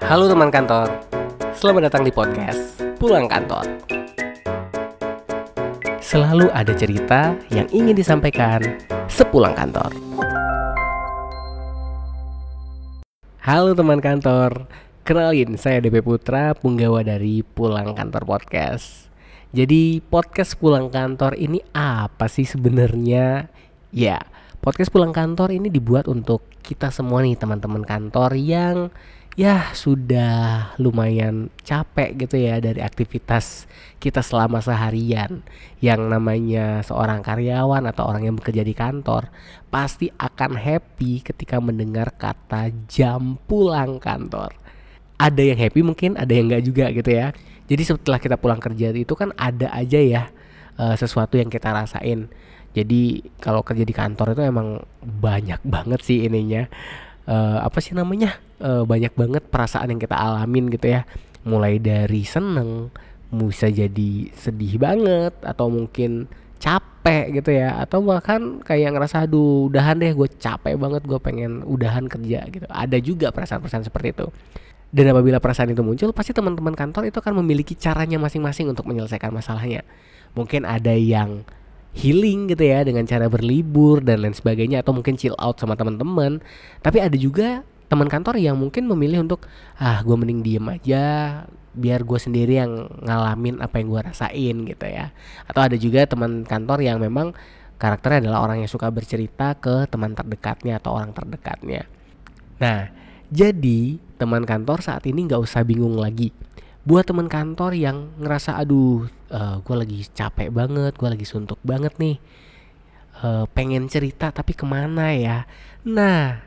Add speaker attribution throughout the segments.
Speaker 1: Halo teman kantor, selamat datang di podcast Pulang Kantor. Selalu ada cerita yang ingin disampaikan sepulang kantor. Halo teman kantor, kenalin saya DP Putra, punggawa dari Pulang Kantor Podcast. Jadi podcast Pulang Kantor ini apa sih sebenarnya? Ya, podcast Pulang Kantor ini dibuat untuk kita semua nih teman-teman kantor yang ya sudah lumayan capek gitu ya dari aktivitas kita selama seharian. Yang namanya seorang karyawan atau orang yang bekerja di kantor pasti akan happy ketika mendengar kata jam pulang kantor. Ada yang happy mungkin ada yang enggak juga gitu ya. Jadi setelah kita pulang kerja itu kan ada aja ya uh, sesuatu yang kita rasain. Jadi kalau kerja di kantor itu emang banyak banget sih ininya uh, apa sih namanya? Uh, banyak banget perasaan yang kita alamin gitu ya. Mulai dari seneng bisa jadi sedih banget atau mungkin capek gitu ya. Atau bahkan kayak ngerasa aduh udahan deh gue capek banget gue pengen udahan kerja gitu. Ada juga perasaan-perasaan seperti itu. Dan apabila perasaan itu muncul pasti teman-teman kantor itu akan memiliki caranya masing-masing untuk menyelesaikan masalahnya. Mungkin ada yang healing gitu ya dengan cara berlibur dan lain sebagainya atau mungkin chill out sama teman-teman. Tapi ada juga teman kantor yang mungkin memilih untuk ah gue mending diem aja biar gue sendiri yang ngalamin apa yang gue rasain gitu ya. Atau ada juga teman kantor yang memang karakternya adalah orang yang suka bercerita ke teman terdekatnya atau orang terdekatnya. Nah, jadi teman kantor saat ini nggak usah bingung lagi buat teman kantor yang ngerasa aduh uh, eh, gue lagi capek banget gue lagi suntuk banget nih. Uh, pengen cerita tapi ke mana ya? Nah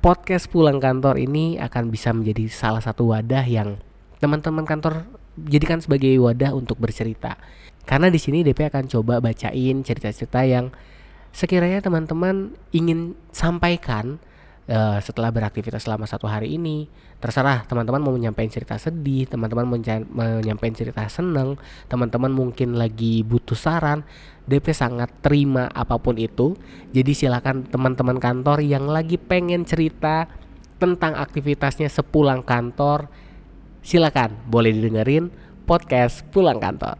Speaker 1: podcast pulang kantor ini akan bisa menjadi salah satu wadah yang teman-teman kantor jadikan sebagai wadah untuk bercerita. Karena di sini DP akan coba bacain cerita-cerita yang sekiranya teman-teman ingin sampaikan uh, setelah beraktivitas selama satu hari ini terserah teman-teman mau menyampaikan cerita sedih teman-teman menyampaikan cerita seneng teman-teman mungkin lagi butuh saran DP sangat terima apa pun itu. Jadi silakan teman-teman kantor yang lagi pengen cerita tentang aktivitasnya sepulang kantor silakan. Boleh didengerin podcast pulang kantor